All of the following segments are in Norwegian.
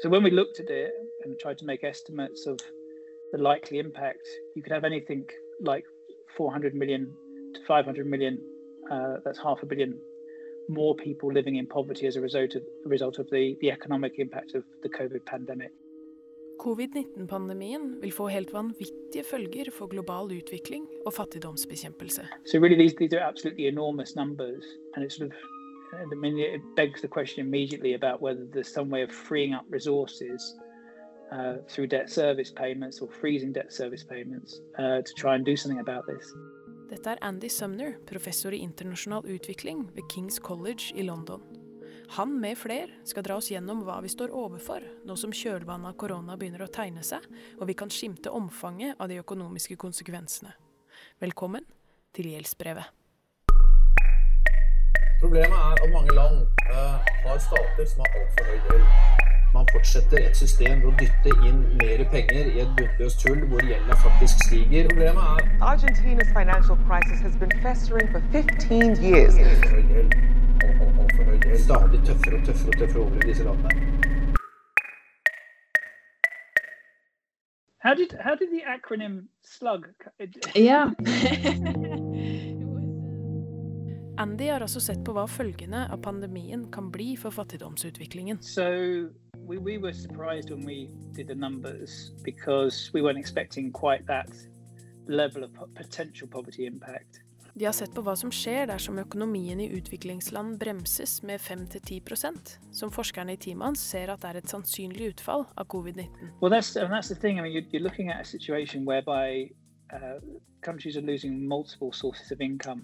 So when we looked at it and tried to make estimates of the likely impact, you could have anything like 400 million to 500 million. Uh, that's half a billion more people living in poverty as a result of, a result of the, the economic impact of the COVID pandemic. Covid-19-pandemien vil få helt vanvittige følger for global utvikling og fattigdomsbekjempelse. So really these, these are absolutely enormous numbers and it's sort of I mean, it begs the question immediately about whether there's some way of freeing up resources uh, through debt service payments or freezing debt service payments uh, to try and do something about this. Dette er Andy Sumner, professor i internasjonal utvikling ved Kings College i London. Han med fler skal dra oss gjennom hva vi står overfor nå som kjølvannet av korona begynner å tegne seg, og vi kan skimte omfanget av de økonomiske konsekvensene. Velkommen til gjeldsbrevet. Problemet er at mange land uh, har stater som har altfor høy gjeld. Man fortsetter et system ved å dytte inn mer penger i et bunnløst hull hvor gjelda faktisk stiger. Problemet er Argentina's financial crisis has been festering for 15 years. altfor høy gjeld. Alt- alt- Altfor høy gjeld. Stadig tøffere og tøffere og tøffere over i disse landene. How did how did the acronym SLUG? yeah. Ja. Andy har altså sett på hva følgene av pandemien kan bli for fattigdomsutviklingen. So we, we were surprised when we did the numbers because we weren't expecting quite that level of potential poverty impact. De har sett på hva som skjer dersom økonomien i utviklingsland bremses med 5-10% som forskerne i teamet hans ser at er et sannsynlig utfall av covid-19. Well, that's and that's the thing. I mean, you're, you're looking at a situation whereby uh, countries are losing multiple sources of income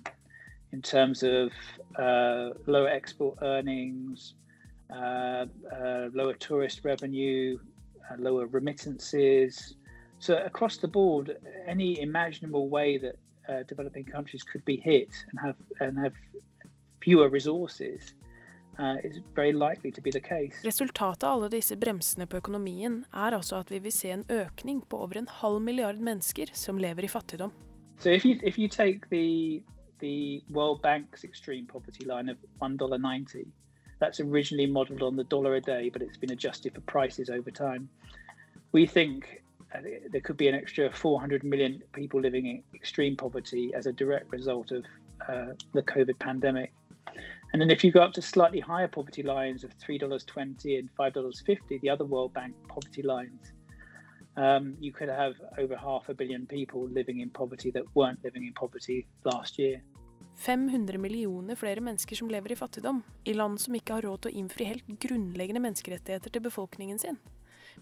in terms of uh, lower export earnings, uh, uh, lower tourist revenue, uh, lower remittances. So across the board, any imaginable way that uh, developing countries could be hit and have and have fewer resources uh, is very likely to be the case. Resultatet av alle disse bremsene på økonomien er altså at vi vil se en økning på over en halv milliard mennesker som lever i fattigdom. So if you if you take the the World Bank's extreme poverty line of $1.90. That's originally modelled on the dollar a day, but it's been adjusted for prices over time. We think uh, there could be an extra 400 million people living in extreme poverty as a direct result of uh, the COVID pandemic. And then if you go up to slightly higher poverty lines of $3.20 and $5.50, the other World Bank poverty lines, um, you could have over half a billion people living in poverty that weren't living in poverty last year. 500 millioner flere mennesker som lever i fattigdom, i land som ikke har råd til å innfri helt grunnleggende menneskerettigheter til befolkningen sin.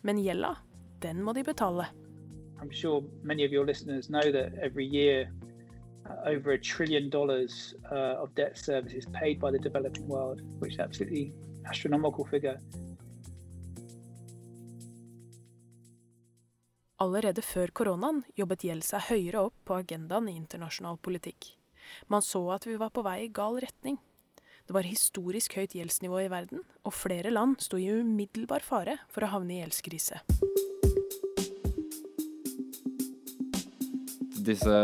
Men gjelda, den må de betale. I'm sure many of your listeners know that every year uh, over a trillion dollars uh, of debt service is paid by the developing world, which is absolutely astronomical figure. Allerede før koronaen jobbet gjeld seg høyere opp på agendaen i internasjonal politikk. Man så at vi var på vei i gal retning. Det var historisk høyt gjeldsnivå i verden, og flere land sto i umiddelbar fare for å havne i gjeldskrise. disse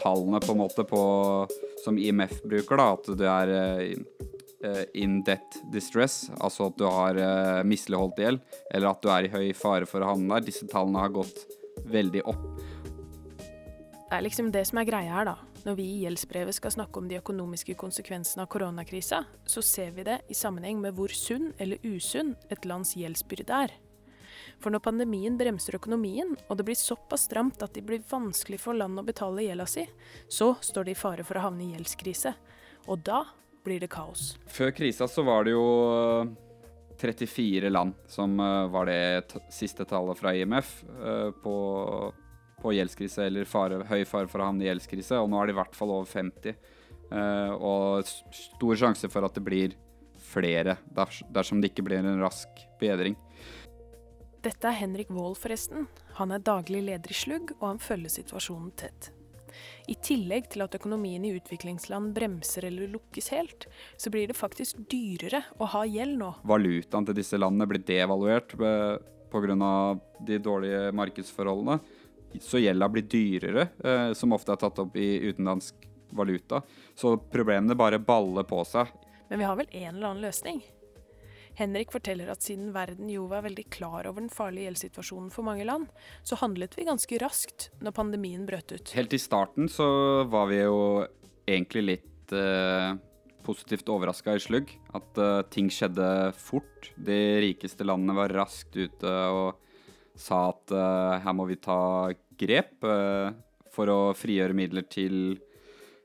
tallene på en måte på, som IMF bruker, da, at du er eh, in debt distress, altså at du har eh, misligholdt gjeld, eller at du er i høy fare for å havne der, disse tallene har gått veldig opp. Det er liksom det som er greia her, da. Når vi i gjeldsbrevet skal snakke om de økonomiske konsekvensene av koronakrisa, så ser vi det i sammenheng med hvor sunn eller usunn et lands gjeldsbyrde er. For når pandemien bremser økonomien, og det blir såpass stramt at det blir vanskelig for landet å betale gjelda si, så står det i fare for å havne i gjeldskrise. Og da blir det kaos. Før krisa så var det jo eh, 34 land som eh, var det siste tallet fra IMF eh, på, på gjeldskrise, eller fare, høy fare for å havne i gjeldskrise, og nå er det i hvert fall over 50. Uh, og s- stor sjanse for at det blir flere ders dersom det ikke blir en rask bedring. Dette er Henrik Wold, forresten. Han er daglig leder i Slugg, og han følger situasjonen tett. I tillegg til at økonomien i utviklingsland bremser eller lukkes helt, så blir det faktisk dyrere å ha gjeld nå. Valutaen til disse landene blir devaluert pga. de dårlige markedsforholdene. Så gjelda blir dyrere, eh, som ofte er tatt opp i utenlandsk valuta. Så problemene bare baller på seg. Men vi har vel en eller annen løsning? Henrik forteller at siden verden jo var veldig klar over den farlige gjeldssituasjonen for mange land, så handlet vi ganske raskt når pandemien brøt ut. Helt i starten så var vi jo egentlig litt eh, positivt overraska i slugg. At eh, ting skjedde fort. De rikeste landene var raskt ute og sa at eh, her må vi ta grep eh, for å frigjøre midler til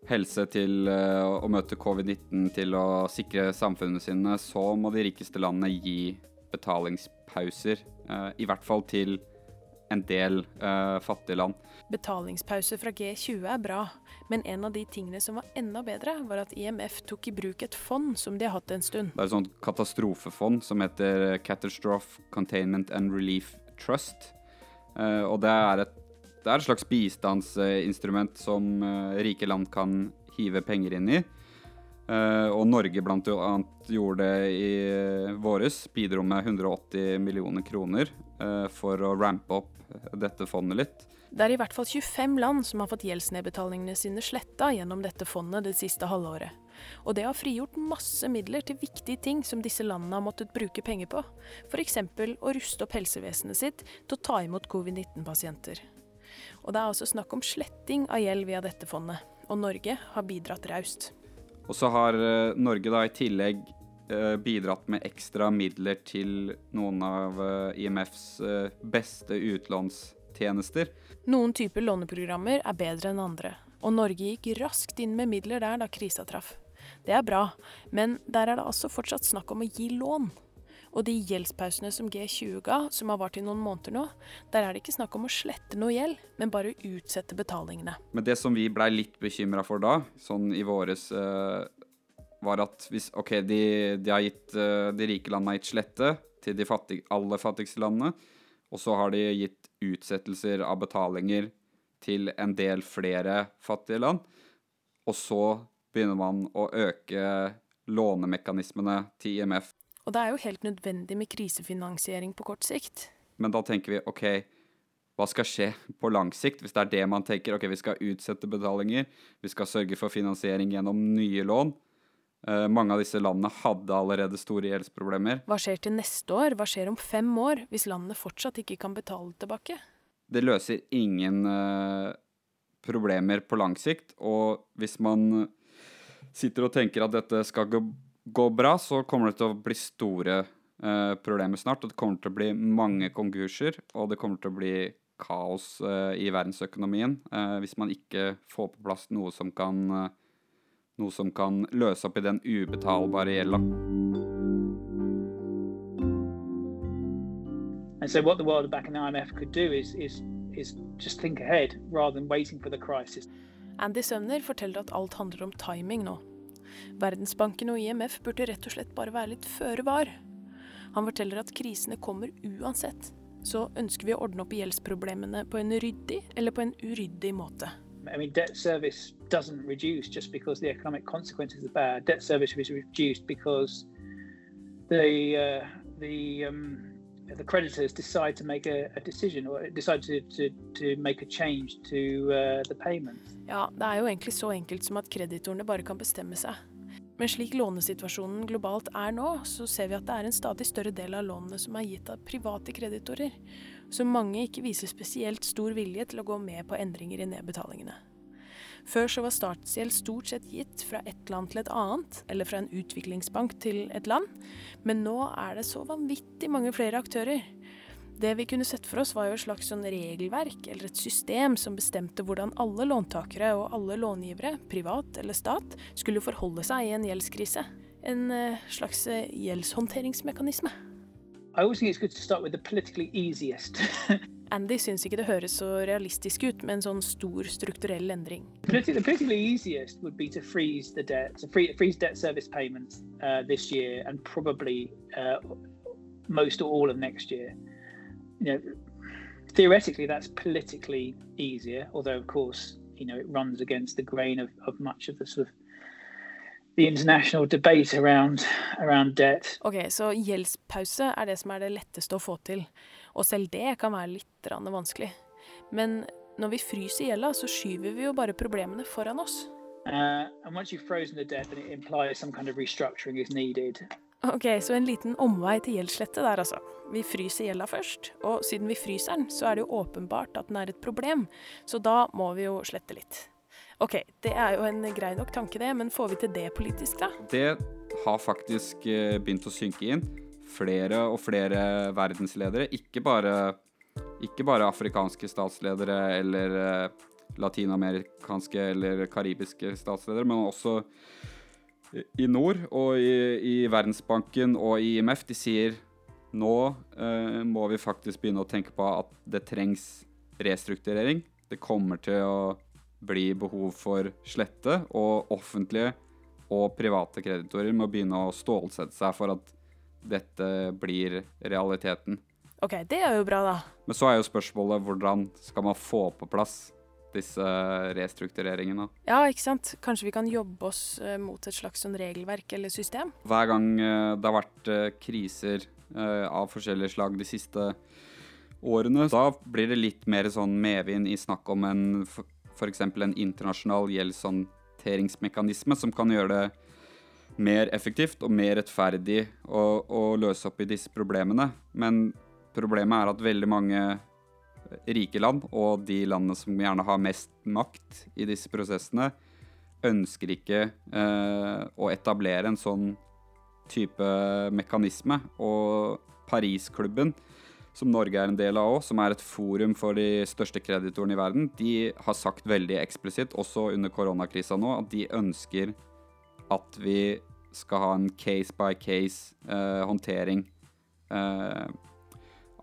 helse, til eh, å møte covid-19, til å sikre samfunnene sine, så må de rikeste landene gi betalingspauser. eh, I hvert fall til en del fattige land. Betalingspause fra G20 er bra, men en av de tingene som var enda bedre, var at IMF tok i bruk et fond som de har hatt en stund. Det er et sånt katastrofefond som heter Catastrophe Containment and Relief Trust. Og det er, et, det er et slags bistandsinstrument som eh, rike land kan hive penger inn i. Eh, og Norge blant annet gjorde det i våres. Bidro med 180 millioner kroner eh, for å rampe opp dette fondet litt. Det er i hvert fall 25 land som har fått gjeldsnedbetalingene sine sletta gjennom dette fondet det siste halvåret. Og det har frigjort masse midler til viktige ting som disse landene har måttet bruke penger på. F.eks. å ruste opp helsevesenet sitt til å ta imot covid-19-pasienter. Og det er altså snakk om sletting av gjeld via dette fondet, og Norge har bidratt raust. Og så har eh, Norge da i tillegg eh, bidratt med ekstra midler til noen av eh, IMFs beste utlånstjenester. Noen typer låneprogrammer er bedre enn andre, og Norge gikk raskt inn med midler der da krisa traff. Det er bra, men der er det altså fortsatt snakk om å gi lån. Og de gjeldspausene som G20 ga, som har vart i noen måneder nå, der er det ikke snakk om å slette noe gjeld, men bare utsette betalingene. Men det som vi blei litt bekymra for da, sånn i våres, eh, var at hvis OK, de, de har gitt eh, De rike landene har gitt slette til de fattig, aller fattigste landene, og så har de gitt utsettelser av betalinger til en del flere fattige land. Og så begynner man å øke lånemekanismene til IMF. Og det er jo helt nødvendig med krisefinansiering på kort sikt. Men da tenker vi OK, hva skal skje på lang sikt? Hvis det er det man tenker, OK, vi skal utsette betalinger, vi skal sørge for finansiering gjennom nye lån. Uh, mange av disse landene hadde allerede store gjeldsproblemer. Hva skjer til neste år? Hva skjer om fem år, hvis landene fortsatt ikke kan betale tilbake? Det løser ingen uh, problemer på lang sikt, og hvis man sitter og tenker at dette skal gå, gå bra, så kommer det til å bli store uh, problemer snart. Og det kommer til å bli mange konkurser, og det kommer til å bli kaos uh, i verdensøkonomien uh, hvis man ikke får på plass noe som kan noe som kan løse opp i den ubetalbare gjelda. And so, what the World back in the IMF could do is is is just think ahead rather than waiting for the crisis. Andy Sømner forteller at alt handler om timing nå. Verdensbanken og IMF burde rett og slett bare være litt føre var. Han forteller at krisene kommer uansett. Så ønsker vi å ordne opp i gjeldsproblemene på en ryddig eller på en uryddig måte. I mean, debt service doesn't reduce just because the economic consequences are bad. Debt service is reduced because the uh, the um, the creditors decide to make a, a decision or decide to, to, to make a change to uh, the payment. Ja, det er jo egentlig så enkelt som at kreditorene bare kan bestemme seg. Men slik lånesituasjonen globalt er nå, så ser vi at det er en stadig større del av lånene som er gitt av private kreditorer, så mange ikke viser spesielt stor vilje til å gå med på endringer i nedbetalingene. Før så var statsgjeld stort sett gitt fra et land til et annet, eller fra en utviklingsbank til et land, men nå er det så vanvittig mange flere aktører. Det vi kunne sett for oss var jo et slags sånn regelverk eller et system som bestemte hvordan alle låntakere og alle långivere, privat eller stat, skulle forholde seg i en gjeldskrise. En eh, slags eh, gjeldshåndteringsmekanisme. Andy syns ikke det høres så realistisk ut med en sånn stor strukturell endring. The politically easiest would be to freeze the debt, to free, freeze debt service payments uh, this year and probably uh, most or all of next year. You know, theoretically, that's politically easier, although of course, you know, it runs against the grain of, of much of the sort of the international debate around around debt. Ok, så gjeldspause er det som er det letteste å få til, og selv det kan være litt vanskelig. Men når vi fryser gjelda, så skyver vi jo bare problemene foran oss. Uh, and once you've frozen the debt, then it implies some kind of restructuring is needed. Ok, så en liten omvei til gjeldsslette der, altså. Vi fryser gjelda først, og siden vi fryser den, så er det jo åpenbart at den er et problem, så da må vi jo slette litt. Ok, det er jo en grei nok tanke det, men får vi til det politisk, da? Det har faktisk eh, begynt å synke inn. Flere og flere verdensledere, ikke bare, ikke bare afrikanske statsledere eller eh, latinamerikanske eller karibiske statsledere, men også i nord og i, i Verdensbanken og i IMF, de sier nå eh, må vi faktisk begynne å tenke på at det trengs restrukturering. Det kommer til å bli behov for slette, og offentlige og private kreditorer må begynne å stålsette seg for at dette blir realiteten. Ok, det er jo bra, da. Men så er jo spørsmålet hvordan skal man få på plass disse restruktureringene? Ja, ikke sant. Kanskje vi kan jobbe oss eh, mot et slags sånn regelverk eller system? Hver gang eh, det har vært eh, kriser av forskjellige slag de siste årene, da blir det litt mer sånn medvind i snakk om en f.eks. en internasjonal gjeldshåndteringsmekanisme som kan gjøre det mer effektivt og mer rettferdig å, å løse opp i disse problemene. Men problemet er at veldig mange rike land, og de landene som gjerne har mest makt i disse prosessene, ønsker ikke eh, å etablere en sånn type mekanisme. Og Parisklubben, som Norge er en del av òg, som er et forum for de største kreditorene i verden, de har sagt veldig eksplisitt, også under koronakrisa nå, at de ønsker at vi skal ha en case by case eh, håndtering eh,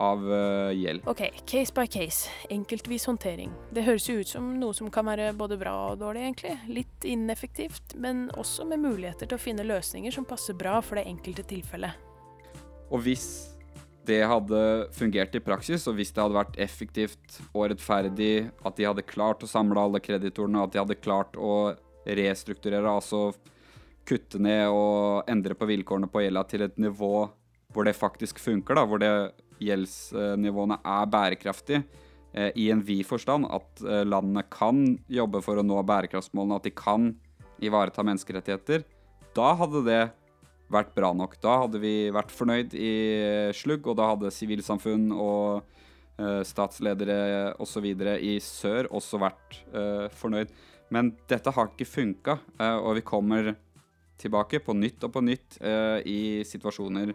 av eh, gjeld. Ok, case by case. Enkeltvis håndtering. Det høres jo ut som noe som kan være både bra og dårlig, egentlig. Litt ineffektivt, men også med muligheter til å finne løsninger som passer bra for det enkelte tilfellet. Og hvis det hadde fungert i praksis, og hvis det hadde vært effektivt og rettferdig, at de hadde klart å samle alle kreditorene, at de hadde klart å restrukturere, altså kutte ned og endre på vilkårene på gjelda til et nivå hvor det faktisk funker, da, hvor det gjeldsnivåene er bærekraftige eh, i en vid forstand, at eh, landene kan jobbe for å nå bærekraftsmålene, at de kan ivareta menneskerettigheter, da hadde det vært bra nok. Da hadde vi vært fornøyd i slugg, og da hadde sivilsamfunn og eh, statsledere osv. i sør også vært eh, fornøyd. Men dette har ikke funka, eh, og vi kommer tilbake på nytt og på nytt eh, i situasjoner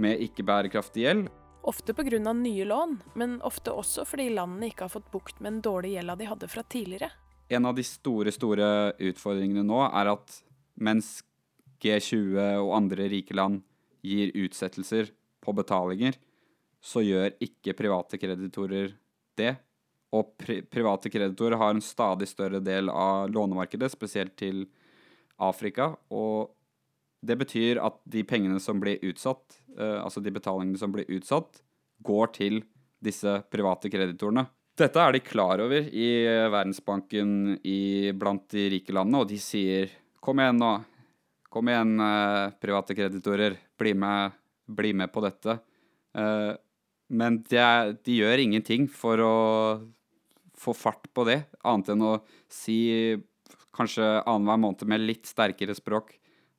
med ikke-bærekraftig gjeld. Ofte pga. nye lån, men ofte også fordi landene ikke har fått bukt med den dårlige gjelda de hadde fra tidligere. En av de store, store utfordringene nå er at mens G20 og andre rike land gir utsettelser på betalinger, så gjør ikke private kreditorer det. Og pri private kreditorer har en stadig større del av lånemarkedet, spesielt til Afrika. Og det betyr at de pengene som blir utsatt, eh, altså de betalingene som blir utsatt, går til disse private kreditorene. Dette er de klar over i Verdensbanken i, blant de rike landene, og de sier kom igjen nå, kom igjen eh, private kreditorer, bli med, bli med på dette. Eh, men de, de gjør ingenting for å få fart på det, annet enn å si kanskje annenhver måned med litt sterkere språk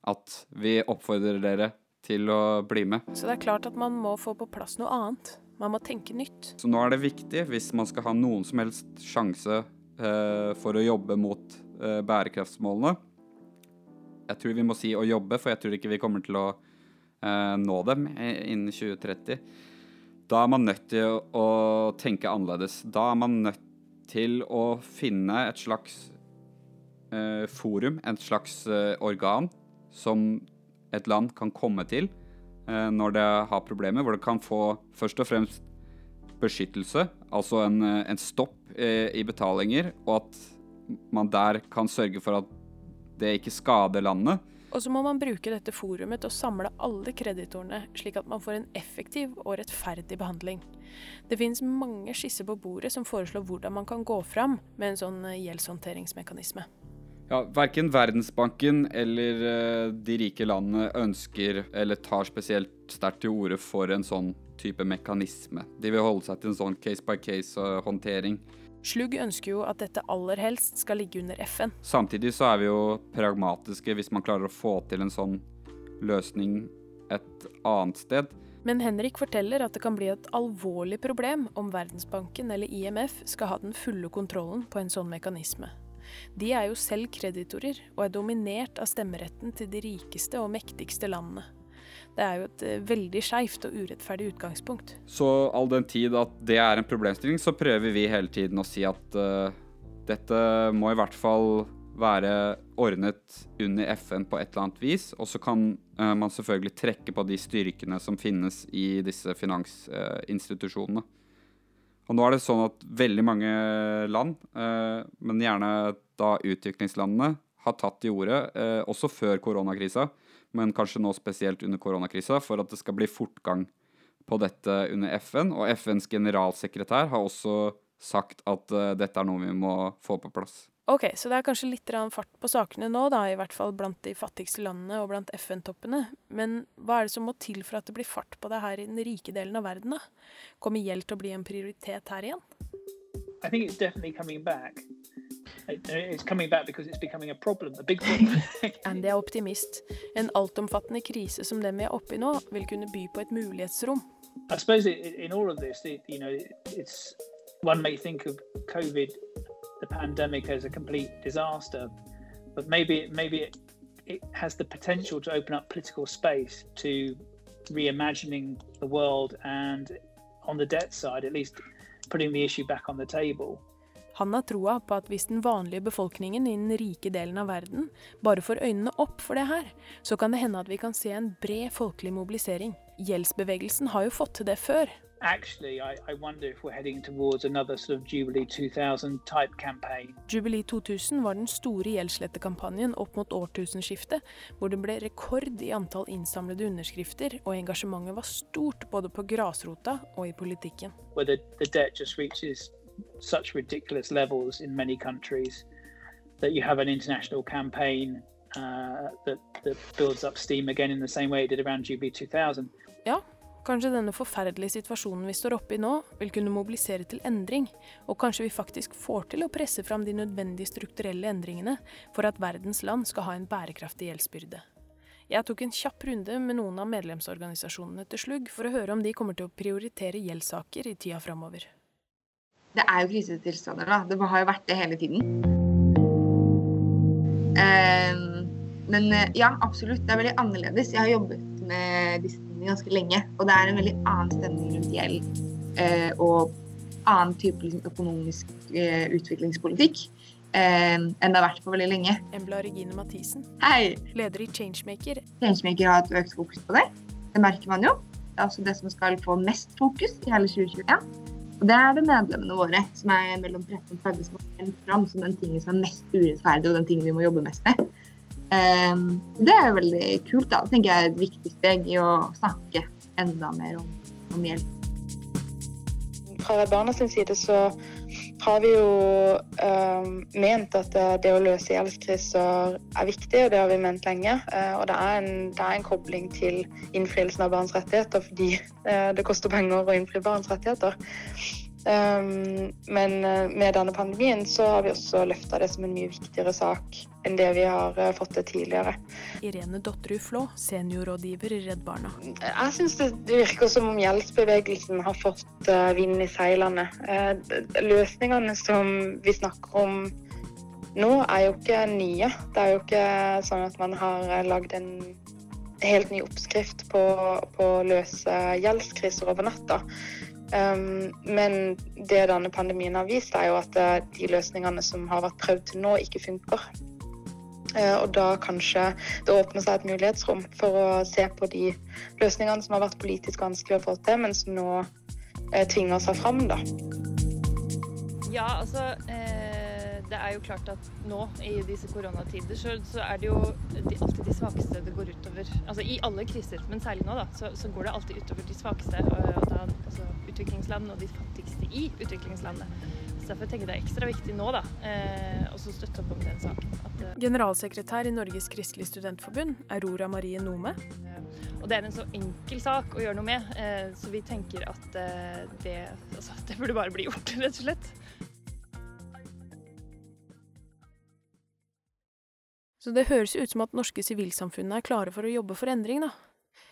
at vi oppfordrer dere til å bli med. Så det er klart at man må få på plass noe annet. Man må tenke nytt. Så nå er det viktig, hvis man skal ha noen som helst sjanse eh, for å jobbe mot eh, bærekraftsmålene Jeg tror vi må si å jobbe, for jeg tror ikke vi kommer til å eh, nå dem innen 2030. Da er man nødt til å, å tenke annerledes. Da er man nødt til å finne et slags eh, forum, et slags eh, organ, som et land kan komme til eh, når det har problemer, hvor det kan få først og fremst beskyttelse, altså en, eh, en stopp eh, i betalinger, og at man der kan sørge for at det ikke skader landet. Og så må man bruke dette forumet til å samle alle kreditorene, slik at man får en effektiv og rettferdig behandling. Det finnes mange skisser på bordet som foreslår hvordan man kan gå fram med en sånn gjeldshåndteringsmekanisme. Ja, Verken Verdensbanken eller eh, de rike landene ønsker eller tar spesielt sterkt til orde for en sånn type mekanisme. De vil holde seg til en sånn case by case-håndtering. Slugg ønsker jo at dette aller helst skal ligge under FN. Samtidig så er vi jo pragmatiske hvis man klarer å få til en sånn løsning et annet sted. Men Henrik forteller at det kan bli et alvorlig problem om Verdensbanken eller IMF skal ha den fulle kontrollen på en sånn mekanisme. De er jo selv kreditorer, og er dominert av stemmeretten til de rikeste og mektigste landene. Det er jo et eh, veldig skeivt og urettferdig utgangspunkt. Så all den tid at det er en problemstilling, så prøver vi hele tiden å si at uh, dette må i hvert fall være ordnet under FN på et eller annet vis. Og så kan uh, man selvfølgelig trekke på de styrkene som finnes i disse finansinstitusjonene. Uh, og nå er det sånn at veldig mange land, men gjerne da utviklingslandene, har tatt til orde, også før koronakrisa, men kanskje nå spesielt under koronakrisa, for at det skal bli fortgang på dette under FN. Og FNs generalsekretær har også sagt at uh, dette er noe vi må få på plass. Ok, så det er kanskje litt fart på sakene nå, da, i hvert fall blant de fattigste landene og blant FN-toppene. Men hva er det som må til for at det blir fart på det her i den rike delen av verden, da? Kommer gjeld til å bli en prioritet her igjen? I think it's definitely coming back. It's coming back because it's becoming a problem, a big problem. Andy er optimist. En altomfattende krise som den vi er oppe i nå, vil kunne by på et mulighetsrom. I suppose in all of this, you know, it's one may think of COVID, the pandemic, as a complete disaster, but maybe maybe it, it has the potential to open up political space to reimagining the world and on the debt side, at least putting the issue back on the table. Han har troa på at hvis den vanlige befolkningen i den rike delen av verden bare får øynene opp for det her, så kan det hende at vi kan se en bred folkelig mobilisering. Gjeldsbevegelsen har jo fått til det før. Actually, I, I wonder if we're heading towards another sort of Jubilee 2000 type campaign. Jubilee 2000 var den store gjeldsslettekampanjen opp mot årtusenskiftet, hvor det ble rekord i antall innsamlede underskrifter, og engasjementet var stort både på grasrota og i politikken. Where the, the debt just reaches such ridiculous levels in many countries that you have an international campaign uh, that, that builds up steam again in the same way it did around Jubilee 2000. Ja, kanskje denne forferdelige situasjonen vi står oppe i nå, vil kunne mobilisere til endring, og kanskje vi faktisk får til å presse fram de nødvendige strukturelle endringene for at verdens land skal ha en bærekraftig gjeldsbyrde. Jeg tok en kjapp runde med noen av medlemsorganisasjonene til Slugg for å høre om de kommer til å prioritere gjeldssaker i tida framover det er jo krisetilstander, da. Det har jo vært det hele tiden. Uh, men uh, ja, absolutt. Det er veldig annerledes. Jeg har jobbet med disse tingene ganske lenge. Og det er en veldig annen stemning rundt gjeld eh, og annen type liksom, økonomisk eh, utviklingspolitikk enn det har vært på veldig lenge. Embla Regine Mathisen, Hei! leder i Changemaker. Changemaker har et økt fokus på det. Det merker man jo. Det er også det som skal få mest fokus i hele 2021. Og det er det medlemmene våre som er mellom 13 og 30 som har kjent fram som den tingen som er mest urettferdig, og den tingen vi må jobbe mest med. Um, det er veldig kult. da. Det tenker jeg er et viktig steg i å snakke enda mer om, om hjelp. Fra Barna sin side så har vi jo uh, ment at det å løse gjeldskriser er viktig, og det har vi ment lenge. Uh, og det er, en, det er, en, kobling til innfrielsen av barns rettigheter, fordi uh, det koster penger å innfri barns rettigheter. Um, men med denne pandemien så har vi også løfta det som en mye viktigere sak enn det vi har fått til tidligere. Irene Dotterud Flå, seniorrådgiver i Redd Barna. Jeg syns det virker som om gjeldsbevegelsen har fått vind i seilene. Løsningene som vi snakker om nå, er jo ikke nye. Det er jo ikke sånn at man har lagd en helt ny oppskrift på, på å løse gjeldskriser over natta. Um, men det denne pandemien har vist, er jo at uh, de løsningene som har vært prøvd til nå, ikke funker. Uh, og da kanskje det åpner seg et mulighetsrom for å se på de løsningene som har vært politisk vanskelig å få til, men som nå uh, tvinger seg fram, da. Ja, altså det er jo klart at nå i disse koronatider så, så er det jo de, alltid de svakeste det går utover. Altså i alle kriser, men særlig nå, da, så, så går det alltid utover de svakeste. Og, og da, altså, utviklingsland og de fattigste i utviklingslandet. Så Derfor tenker jeg det er ekstra viktig nå da, eh, å støtte opp om den saken. At, eh, Generalsekretær i Norges kristelige studentforbund, Aurora Marie Nome. og det er en så enkel sak å gjøre noe med, eh, så vi tenker at eh, det, altså, det burde bare bli gjort, rett og slett. Så det høres ut som at norske sivilsamfunnet er klare for å jobbe for endring, da.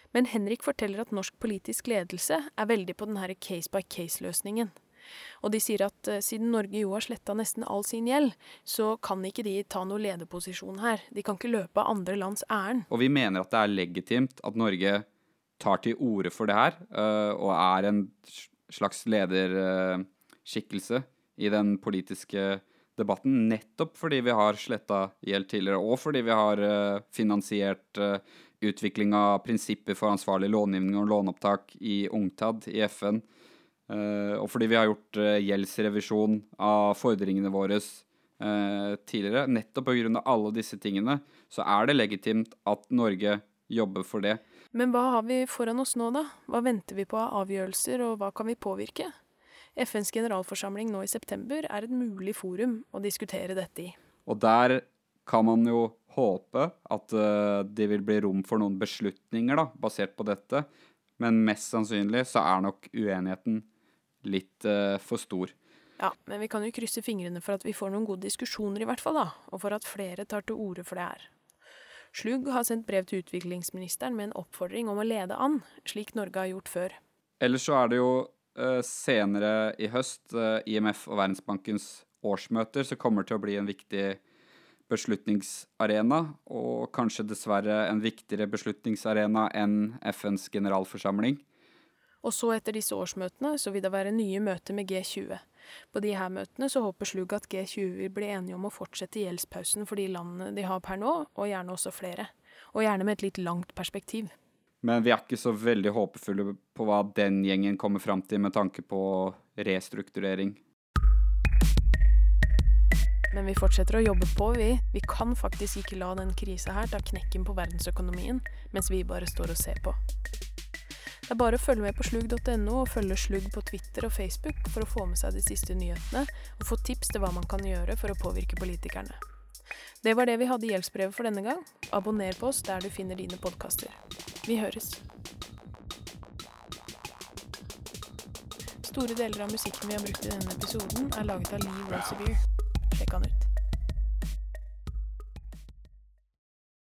Men Henrik forteller at norsk politisk ledelse er veldig på denne case by case-løsningen. Og de sier at uh, siden Norge jo har sletta nesten all sin gjeld, så kan ikke de ta noe lederposisjon her. De kan ikke løpe av andre lands ærend. Og vi mener at det er legitimt at Norge tar til orde for det her, uh, og er en slags lederskikkelse i den politiske debatten, nettopp fordi vi har sletta gjeld tidligere, og fordi vi har finansiert utvikling av prinsipper for ansvarlig långivning og låneopptak i UNCTAD i FN. Uh, og fordi vi har gjort uh, gjeldsrevisjon av fordringene våre uh, tidligere, nettopp pga. alle disse tingene, så er det legitimt at Norge jobber for det. Men hva har vi foran oss nå, da? Hva venter vi på av avgjørelser, og hva kan vi påvirke? FNs generalforsamling nå i september er et mulig forum å diskutere dette i. Og der kan man jo håpe at det vil bli rom for noen beslutninger da, basert på dette. Men mest sannsynlig så er nok uenigheten litt uh, for stor. Ja, men vi kan jo krysse fingrene for at vi får noen gode diskusjoner, i hvert fall, da. Og for at flere tar til orde for det her. Slugg har sendt brev til utviklingsministeren med en oppfordring om å lede an, slik Norge har gjort før. Ellers så er det jo senere i høst, uh, IMF og Verdensbankens årsmøter, så kommer det til å bli en viktig beslutningsarena, og kanskje dessverre en viktigere beslutningsarena enn FNs generalforsamling. Og så etter disse årsmøtene så vil det være nye møter med G20. På de her møtene så håper Slugg at G20 vil bli enige om å fortsette gjeldspausen for de landene de har per nå, og gjerne også flere. Og gjerne med et litt langt perspektiv. Men vi er ikke så veldig håpefulle på hva den gjengen kommer fram til med tanke på restrukturering. Men vi fortsetter å jobbe på, vi. Vi kan faktisk ikke la den krisa her ta knekken på verdensøkonomien, mens vi bare står og ser på. Det er bare å følge med på slugg.no og følge Slugg på Twitter og Facebook for å få med seg de siste nyhetene og få tips til hva man kan gjøre for å påvirke politikerne. Det var det vi hadde i gjeldsbrevet for denne gang. Abonner på oss der du finner dine podkaster. Vi høres. Store deler av musikken vi har brukt i denne episoden, er laget av Lee Rosebeer. Sjekk han ut.